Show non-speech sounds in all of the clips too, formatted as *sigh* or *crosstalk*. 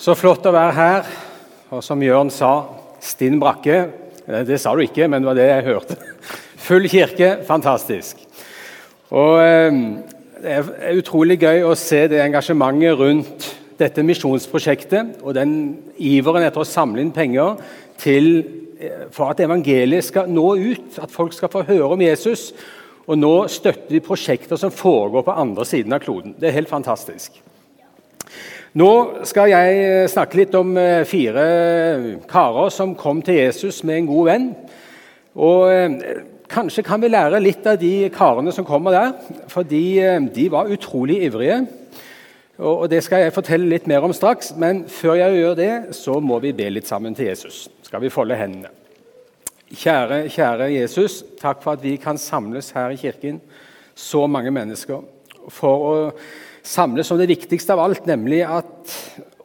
Så flott å være her. Og som Jørn sa, stinn brakke. Det sa du ikke, men det var det jeg hørte. *laughs* Full kirke, fantastisk. Og eh, Det er utrolig gøy å se det engasjementet rundt dette misjonsprosjektet og den iveren etter å samle inn penger til, eh, for at evangeliet skal nå ut, at folk skal få høre om Jesus. Og nå støtter vi prosjekter som foregår på andre siden av kloden. Det er helt fantastisk. Nå skal jeg eh, snakke litt om eh, fire karer som kom til Jesus med en god venn. Og eh, Kanskje kan vi lære litt av de karene som kommer der, for de var utrolig ivrige. Og Det skal jeg fortelle litt mer om straks, men før jeg gjør det, så må vi be litt sammen til Jesus. Skal vi folde hendene? Kjære, kjære Jesus, takk for at vi kan samles her i kirken, så mange mennesker, for å samles om det viktigste av alt, nemlig at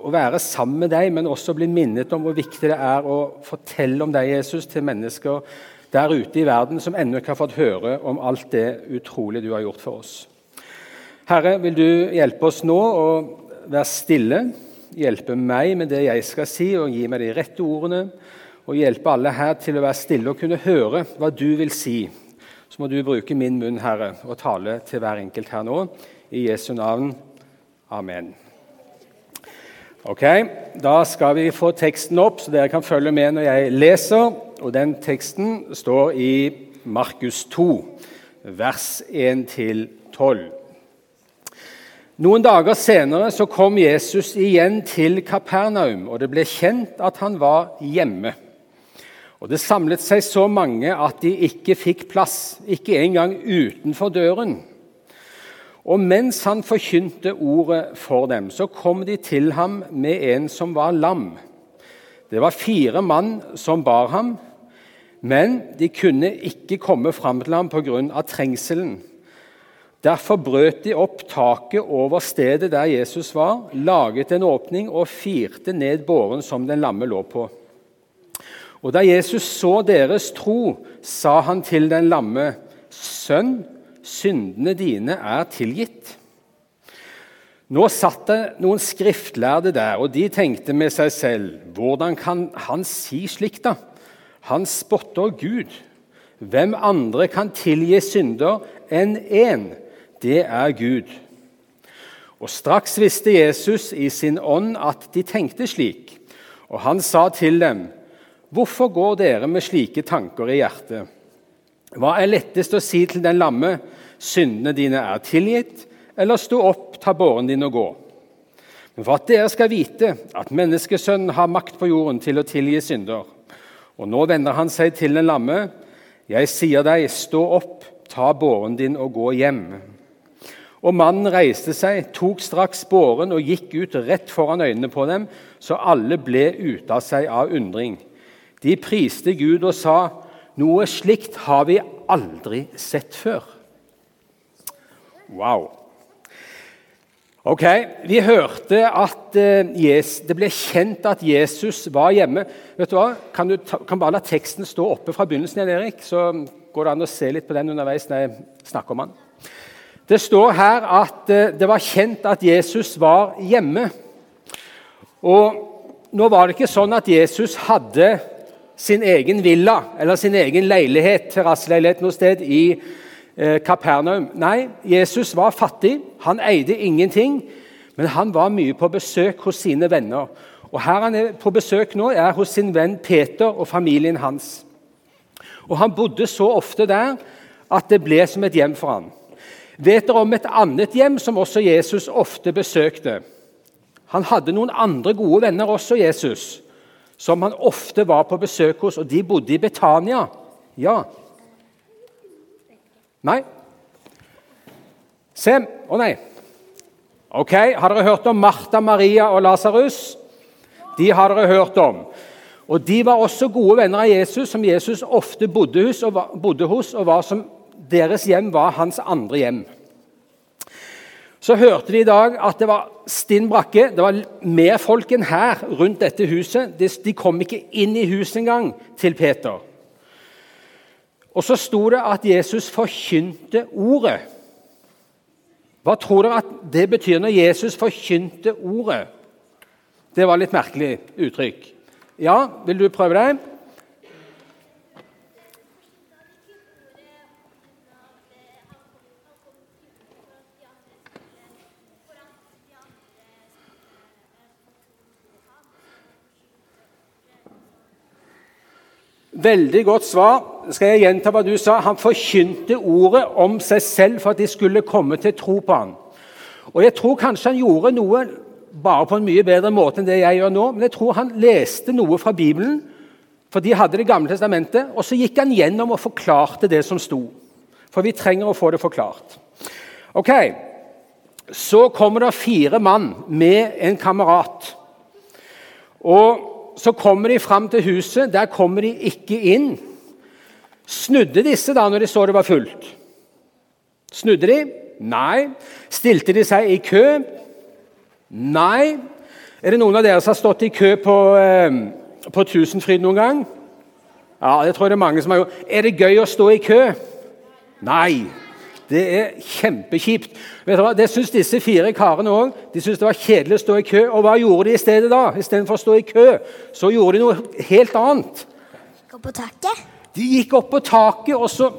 å være sammen med deg, men også bli minnet om hvor viktig det er å fortelle om deg, Jesus, til mennesker der ute i verden som ennå ikke har fått høre om alt det utrolige du har gjort for oss. Herre, vil du hjelpe oss nå å være stille, hjelpe meg med det jeg skal si, og gi meg de rette ordene, og hjelpe alle her til å være stille og kunne høre hva du vil si. Så må du bruke min munn, Herre, og tale til hver enkelt her nå. I Jesu navn. Amen. Ok, Da skal vi få teksten opp, så dere kan følge med når jeg leser. Og Den teksten står i Markus 2, vers 1-12. Noen dager senere så kom Jesus igjen til Kapernaum, og det ble kjent at han var hjemme. Og Det samlet seg så mange at de ikke fikk plass, ikke engang utenfor døren. Og mens han forkynte ordet for dem, så kom de til ham med en som var lam. Det var fire mann som bar ham, men de kunne ikke komme fram til ham pga. trengselen. Derfor brøt de opp taket over stedet der Jesus var, laget en åpning og firte ned båren som den lamme lå på. Og Da Jesus så deres tro, sa han til den lamme, 'Sønn, syndene dine er tilgitt. Nå satt det noen skriftlærde der, og de tenkte med seg selv Hvordan kan han si slikt, da? Han spotter Gud. Hvem andre kan tilgi synder enn én? Det er Gud. Og Straks visste Jesus i sin ånd at de tenkte slik, og han sa til dem, Hvorfor går dere med slike tanker i hjertet? Hva er lettest å si til den lamme? syndene dine er tilgitt, eller stå opp, ta båren din og gå. Men for at dere skal vite at menneskesønnen har makt på jorden til å tilgi synder. Og nå vender han seg til den lamme. Jeg sier deg, stå opp, ta båren din og gå hjem. Og mannen reiste seg, tok straks båren og gikk ut rett foran øynene på dem, så alle ble ute av seg av undring. De priste Gud og sa, noe slikt har vi aldri sett før. Wow. Ok, Vi hørte at uh, det ble kjent at Jesus var hjemme. Vet du hva? Kan du ta, kan bare la teksten stå oppe fra begynnelsen, igjen, Erik? Så går det an å se litt på den underveis når jeg snakker om den. Det står her at uh, det var kjent at Jesus var hjemme. Og nå var det ikke sånn at Jesus hadde sin egen villa eller sin egen leilighet, terrasseleilighet noe sted i Eh, Kapernaum. Nei, Jesus var fattig, han eide ingenting, men han var mye på besøk hos sine venner. Og Her han er på besøk nå, er hos sin venn Peter og familien hans. Og Han bodde så ofte der at det ble som et hjem for ham. Vet dere om et annet hjem som også Jesus ofte besøkte? Han hadde noen andre gode venner også, Jesus, som han ofte var på besøk hos, og de bodde i Betania. Ja, Nei? Sem? Å nei. Ok, Har dere hørt om Martha, Maria og Lasarus? De har dere hørt om. Og De var også gode venner av Jesus, som Jesus ofte bodde hos, og, var, bodde hos, og var som deres hjem var hans andre hjem. Så hørte de i dag at det var stinn brakke. Det var mer folk enn her rundt dette huset. De, kom ikke inn i huset engang til Peter. Og så sto det at Jesus forkynte ordet. Hva tror dere at det betyr når Jesus forkynte ordet? Det var litt merkelig uttrykk. Ja, vil du prøve det? Veldig godt svar. Skal jeg gjenta hva du sa? Han forkynte ordet om seg selv for at de skulle komme til tro på ham. Og Jeg tror kanskje han gjorde noe bare på en mye bedre måte enn det jeg gjør nå. Men jeg tror han leste noe fra Bibelen, for de hadde Det gamle testamentet. Og så gikk han gjennom og forklarte det som sto. For vi trenger å få det forklart. Ok, Så kommer det fire mann med en kamerat. Og så kommer de fram til huset. Der kommer de ikke inn. Snudde disse da når de så det var fullt? Snudde de? Nei. Stilte de seg i kø? Nei. Er det noen av dere som har stått i kø på, eh, på Tusenfryd noen gang? Ja, det tror jeg det er mange som har gjort. Er det gøy å stå i kø? Nei. Det er kjempekjipt. Vet du hva? Det syns disse fire karene òg. De syntes det var kjedelig å stå i kø. Og hva gjorde de i stedet da? Istedenfor å stå i kø, så gjorde de noe helt annet. Gå på taket? De gikk opp på taket, og så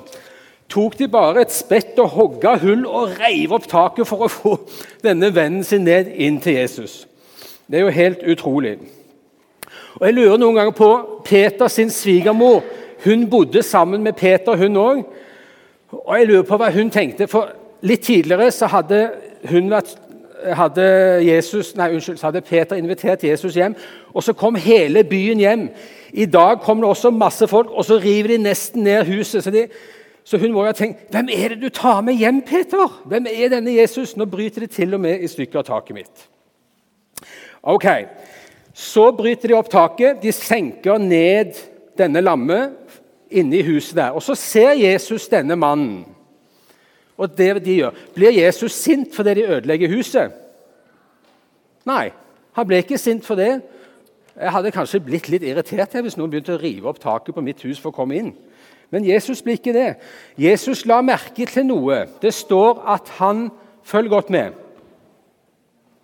tok de bare et spett og hogga hull og reiv opp taket for å få denne vennen sin ned inn til Jesus. Det er jo helt utrolig. Og Jeg lurer noen ganger på Peter sin svigermor. Hun bodde sammen med Peter, hun òg. Og jeg lurer på hva hun tenkte, for litt tidligere så hadde, vært, hadde, Jesus, nei, unnskyld, så hadde Peter invitert Jesus hjem, og så kom hele byen hjem. I dag kom det også masse folk, og så river de nesten ned huset. Så, de, så hun må jo ha tenkt Hvem er det du tar med hjem, Peter? Hvem er denne Jesus? Nå bryter de til og med i stykker taket mitt. Ok, Så bryter de opp taket. De senker ned denne lamme inne i huset der. Og Så ser Jesus denne mannen. Og det de gjør, Blir Jesus sint fordi de ødelegger huset? Nei, han ble ikke sint for det. Jeg hadde kanskje blitt litt irritert hvis noen begynte å rive opp taket på mitt hus for å komme inn. Men Jesus blir ikke det. Jesus la merke til noe. Det står at han Følg godt med.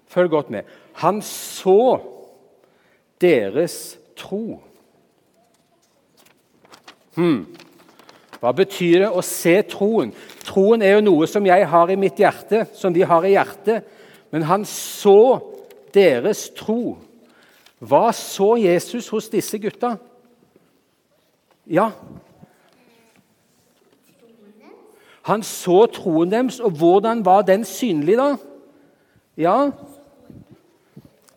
Følg godt med. Han så deres tro. Hmm. Hva betyr det å se troen? Troen er jo noe som jeg har i mitt hjerte, som vi har i hjertet. Men han så deres tro. Hva så Jesus hos disse gutta? Ja Han så troen deres, og hvordan var den synlig, da? Ja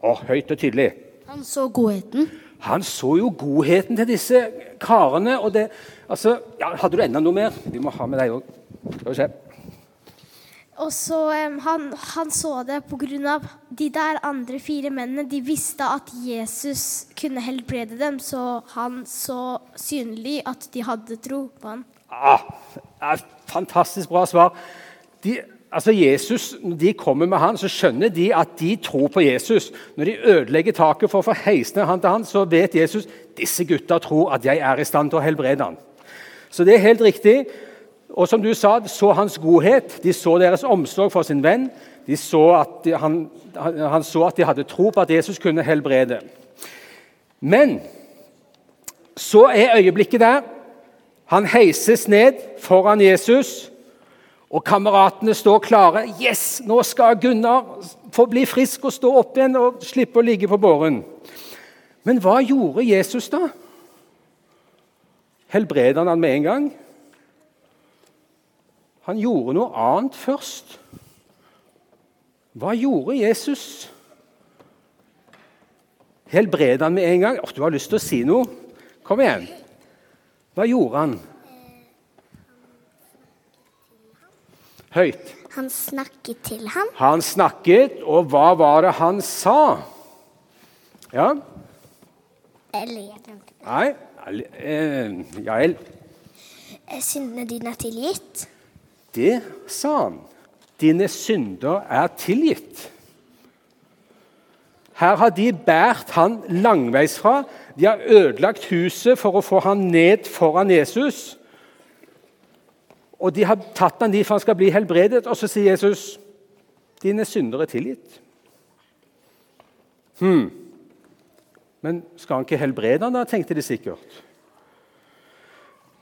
Å, høyt og tydelig. Han så godheten. Han så jo godheten til disse karene. og det, altså, ja, Hadde du enda noe mer? Vi må ha med deg òg. Skal vi se. Og så um, han, han, så det pga. de der andre fire mennene. De visste at Jesus kunne helbrede dem, så han så synlig at de hadde tro på ham. Ah, fantastisk bra svar. De altså Jesus, Når de kommer med han, så skjønner de at de tror på Jesus. Når de ødelegger taket for å få heist ned han til han, så vet Jesus disse gutta tror at jeg er i stand til å helbrede han. Så det er helt riktig. Og som du sa, så hans godhet, de så deres omsorg for sin venn. De så at de, han, han så at de hadde tro på at Jesus kunne helbrede. Men så er øyeblikket der. Han heises ned foran Jesus. Og kameratene står klare. Yes, nå skal Gunnar få bli frisk og stå opp igjen og slippe å ligge på båren. Men hva gjorde Jesus, da? Helbreder han han med en gang? Han gjorde noe annet først. Hva gjorde Jesus? Helbreder han med en gang? Oh, du har lyst til å si noe? Kom igjen. Hva gjorde han? Høyt. Han snakket til ham. Han snakket, og hva var det han sa? Ja? Eller jeg glemte det. Nei, eh, Jael? Eh, syndene dine er tilgitt. Det sa han. Dine synder er tilgitt. Her har de båret han langveisfra. De har ødelagt huset for å få han ned foran Jesus. Og de har tatt han dit for han skal bli helbredet. Og så sier Jesus, 'Dine synder er tilgitt'. Hmm. Men skal han ikke helbrede han da, tenkte de sikkert.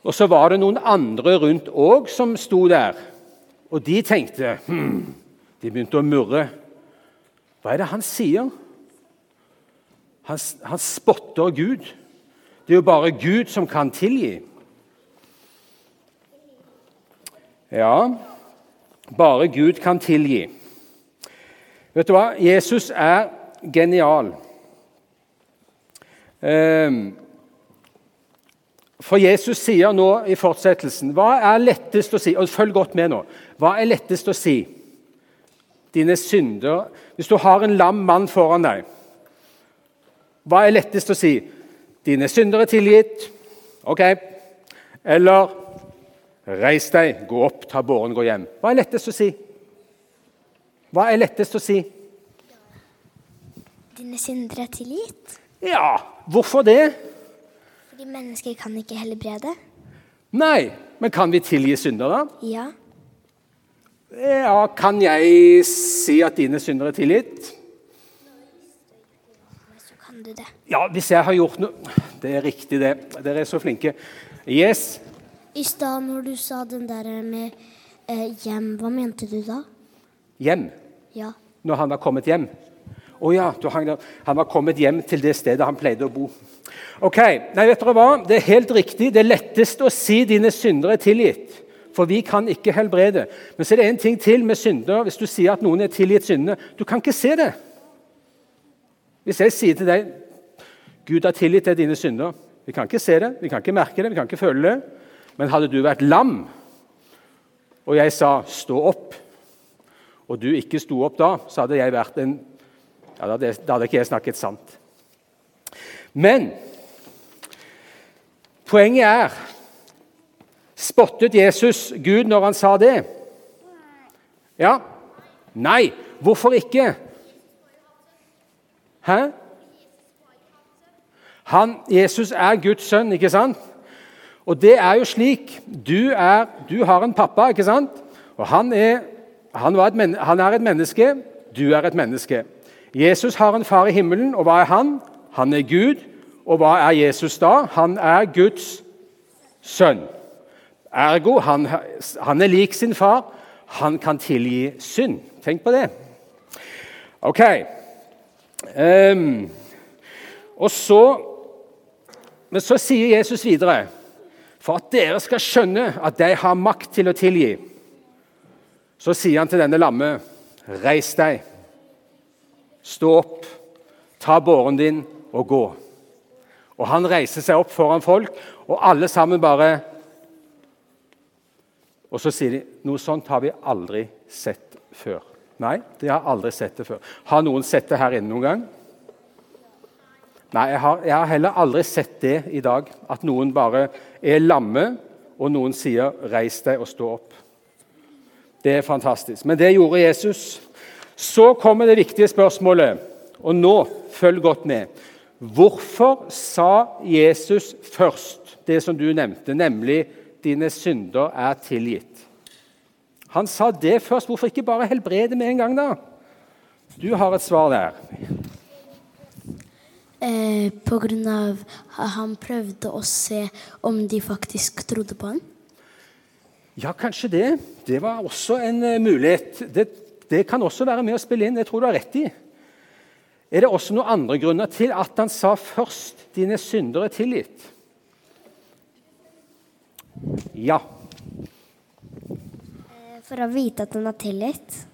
Og så var det noen andre rundt òg som sto der. Og de tenkte hm, De begynte å murre. Hva er det han sier? Han, han spotter Gud. Det er jo bare Gud som kan tilgi. Ja, bare Gud kan tilgi. Vet du hva? Jesus er genial. Ehm, for Jesus sier nå i fortsettelsen Hva er lettest å si? Og Følg godt med nå. Hva er lettest å si? Dine synder Hvis du har en lam mann foran deg, hva er lettest å si? Dine synder er tilgitt. Ok. Eller Reis deg, gå opp, ta båren, gå hjem. Hva er lettest å si? Hva er lettest å si? Dine synder er tilgitt. Ja, hvorfor det? Fordi mennesker kan ikke helbrede. Nei, men kan vi tilgi synder, da? Ja. Ja, Kan jeg si at dine synder er tilgitt? Så kan du det. Ja, hvis jeg har gjort noe Det er riktig, det. Dere er så flinke. Yes. I stad når du sa den der med eh, hjem, hva mente du da? Hjem. Ja. Når han var kommet hjem. Å ja, du, han, han var kommet hjem til det stedet han pleide å bo. Ok, nei, vet dere hva? Det er helt riktig. Det er lettest å si 'dine syndere er tilgitt'. For vi kan ikke helbrede. Men så er det en ting til med synder. Hvis du sier at noen er tilgitt syndene Du kan ikke se det. Hvis jeg sier til deg 'Gud har tilgitt deg dine synder' Vi kan ikke se det, vi kan ikke merke det, vi kan ikke føle det. Men hadde du vært lam, og jeg sa 'stå opp', og du ikke sto opp da, så hadde jeg vært en ja, Da hadde, ikke jeg snakket sant. Men poenget er Spottet Jesus Gud når han sa det? Ja? Nei. Hvorfor ikke? Hæ? Han, Jesus er Guds sønn, ikke sant? Og det er jo slik Du, er, du har en pappa, ikke sant? Og han er, han, et, han er et menneske, du er et menneske. Jesus har en far i himmelen, og hva er han? Han er Gud. Og hva er Jesus da? Han er Guds sønn. Ergo han, han er lik sin far. Han kan tilgi synd. Tenk på det. Ok. Um, og så, Men så sier Jesus videre for at dere skal skjønne at jeg har makt til å tilgi. Så sier han til denne lamme, reis deg, stå opp, ta båren din og gå. Og Han reiser seg opp foran folk, og alle sammen bare Og så sier de noe sånt har vi aldri sett før. Nei, de har aldri sett det før. Har noen sett det her inne noen gang? Nei, jeg har, jeg har, heller aldri sett det i dag. At noen bare er lamme, og noen sier 'reis deg og stå opp'. Det er fantastisk. Men det gjorde Jesus. Så kommer det viktige spørsmålet, og nå følg godt med. Hvorfor sa Jesus først det som du nevnte, nemlig 'dine synder er tilgitt'? Han sa det først. Hvorfor ikke bare helbrede med en gang, da? Du har et svar der. Eh, på grunn av at han prøvde å se om de faktisk trodde på han? Ja, kanskje det. Det var også en uh, mulighet. Det, det, kan også være med å spille inn. Det tror du har rett i. Er det også noen andre grunner til at han sa først 'dine syndere er tilgitt'? Ja. Eh, for å vite at han har tilgitt?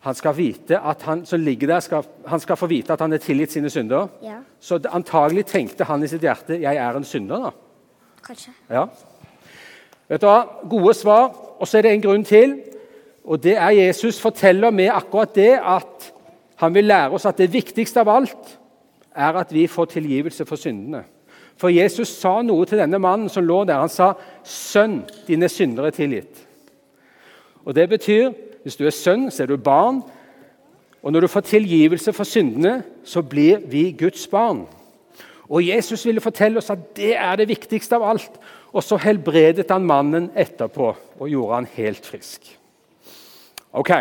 Han skal vite at han som ligger der, skal, han skal få vite at han er tilgitt sine synder. Ja. Så antagelig tenkte han i sitt hjerte 'jeg er en synder'. da. Kanskje. Ja. Vet du hva? Gode svar. Og så er det en grunn til. Og det er Jesus forteller med akkurat det at han vil lære oss at det viktigste av alt er at vi får tilgivelse for syndene. For Jesus sa noe til denne mannen som lå der. Han sa, 'Sønn, dine syndere er tilgitt'. Og Det betyr hvis du er sønn, så er du barn. Og når du får tilgivelse for syndene, så blir vi Guds barn. Og Jesus ville fortelle oss at det er det viktigste av alt. Og så helbredet han mannen etterpå og gjorde han helt frisk. Ok.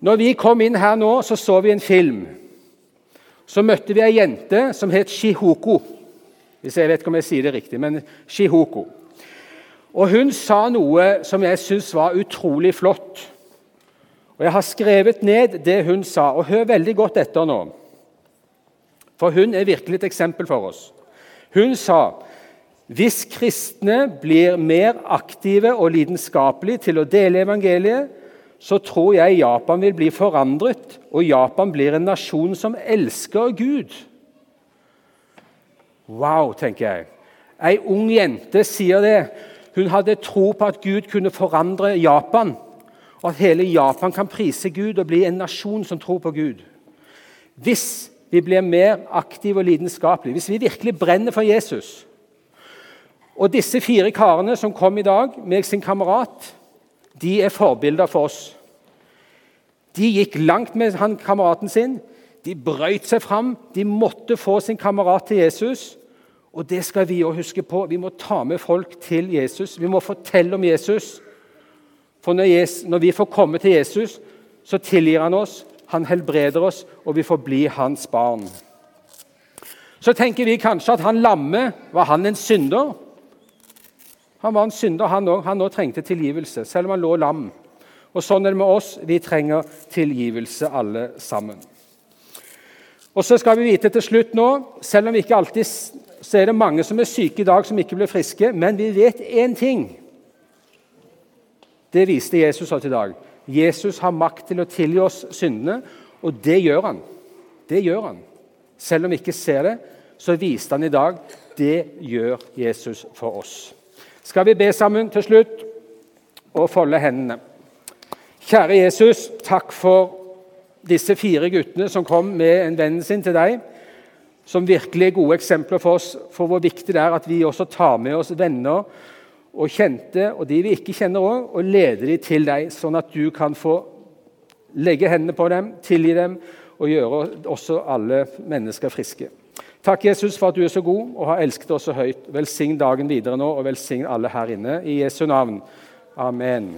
Når vi kom inn her nå, så så vi en film. så møtte vi ei jente som het Shihoko. Hvis jeg vet ikke om jeg sier det riktig, men Shihoko. Og Hun sa noe som jeg syns var utrolig flott. Og Jeg har skrevet ned det hun sa, og hør veldig godt etter nå. For hun er virkelig et eksempel for oss. Hun sa hvis kristne blir mer aktive og lidenskapelige til å dele evangeliet, så tror jeg Japan vil bli forandret, og Japan blir en nasjon som elsker Gud. Wow, tenker jeg. Ei ung jente sier det. Hun hadde tro på at Gud kunne forandre Japan, og at hele Japan kan prise Gud og bli en nasjon som tror på Gud. Hvis vi blir mer aktive og lidenskapelige, hvis vi virkelig brenner for Jesus Og disse fire karene som kom i dag, med sin kamerat, de er forbilder for oss. De gikk langt med han kameraten sin. De brøyt seg fram. De måtte få sin kamerat til Jesus. Og det skal vi òg huske på. Vi må ta med folk til Jesus. Vi må fortelle om Jesus. For når, vi får komme til Jesus, så tilgir han oss, han helbreder oss, og vi får bli hans barn. Så tenker vi kanskje at han lamme var han en synder. Han var en synder, han òg. Han òg trengte tilgivelse, selv om han lå lam. Og Sånn er det med oss. Vi trenger tilgivelse, alle sammen. Og så skal vi vite til slutt nå, Selv om vi ikke alltid så er det mange som er syke i dag, som ikke blir friske. Men vi vet én ting. Det viste Jesus oss i dag. Jesus har makt til å tilgi oss syndene, og det gjør han. Det gjør han. Selv om vi ikke ser det, så viste han i dag det gjør Jesus for oss. Skal vi be sammen til slutt og folde hendene? Kjære Jesus, takk for disse fire guttene som kom med en venn sin til deg, som virkelig er gode eksempler for oss for hvor viktig det er at vi også tar med oss venner og kjente, og de vi ikke kjenner òg, og leder dem til deg, sånn at du kan få legge hendene på dem, tilgi dem og gjøre også alle mennesker friske. Takk, Jesus, for at du er så god og har elsket oss så høyt. Velsign dagen videre nå, og velsign alle her inne. I Jesu navn. Amen.